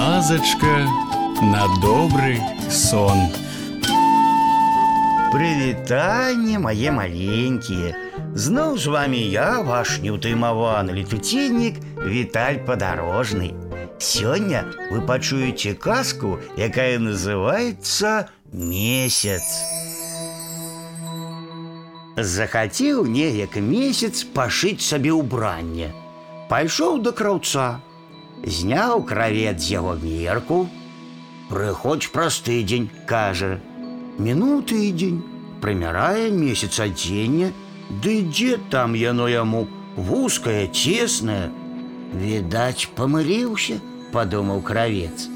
казачка на добрый сон. Прывітанне мае маленькія. Зноў з вами я, ваш неўтаймаваны летуценнік Віталь падарожны. Сёння вы пачуеце казку, якая называецца месяц. Захацеў неяк месяц пашыць сабе ўбранне. Пайшоў да краўца, зняў кравец з яго мерку. Прыходзь праз тыдзень, кажа, Мінуў тыдзень, прымярае месяц адзення, Ды дзе там яно яму вузкае, цеснае. Відаць, памыліўся, падумаў кравец.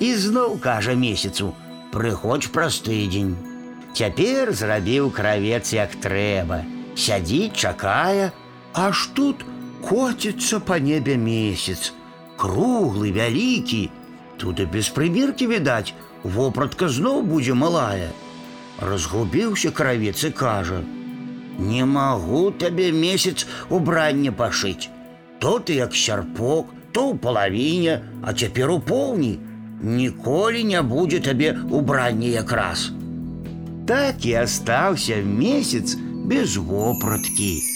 І зноў кажа месяцу: прыходзь праз тыдзень. Цяпер зрабіў кравец як трэба. Сядзіць, чакае, аж тут коціцца па небе месяц. Круглы, вялікі, Тут і без прыбіркі відаць, вопратка зноў будзе малая. Разгубіўся кравец і кажа: « Не магу табе месяц убранне пашыць. То ты як сярпок, то ў палавіне, а цяпер у поўні. Ніколі не будзе табе убранне якраз. Так і астаўся месяц без вопраткі.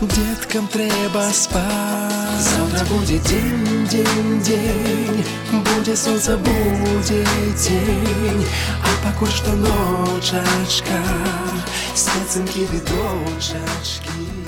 деткам трэба спаць. Завтра будзе дзень, дзень, дзень, будзе сонца, будзе дзень, а пакуль што ночачка, спецынкі відочачкі.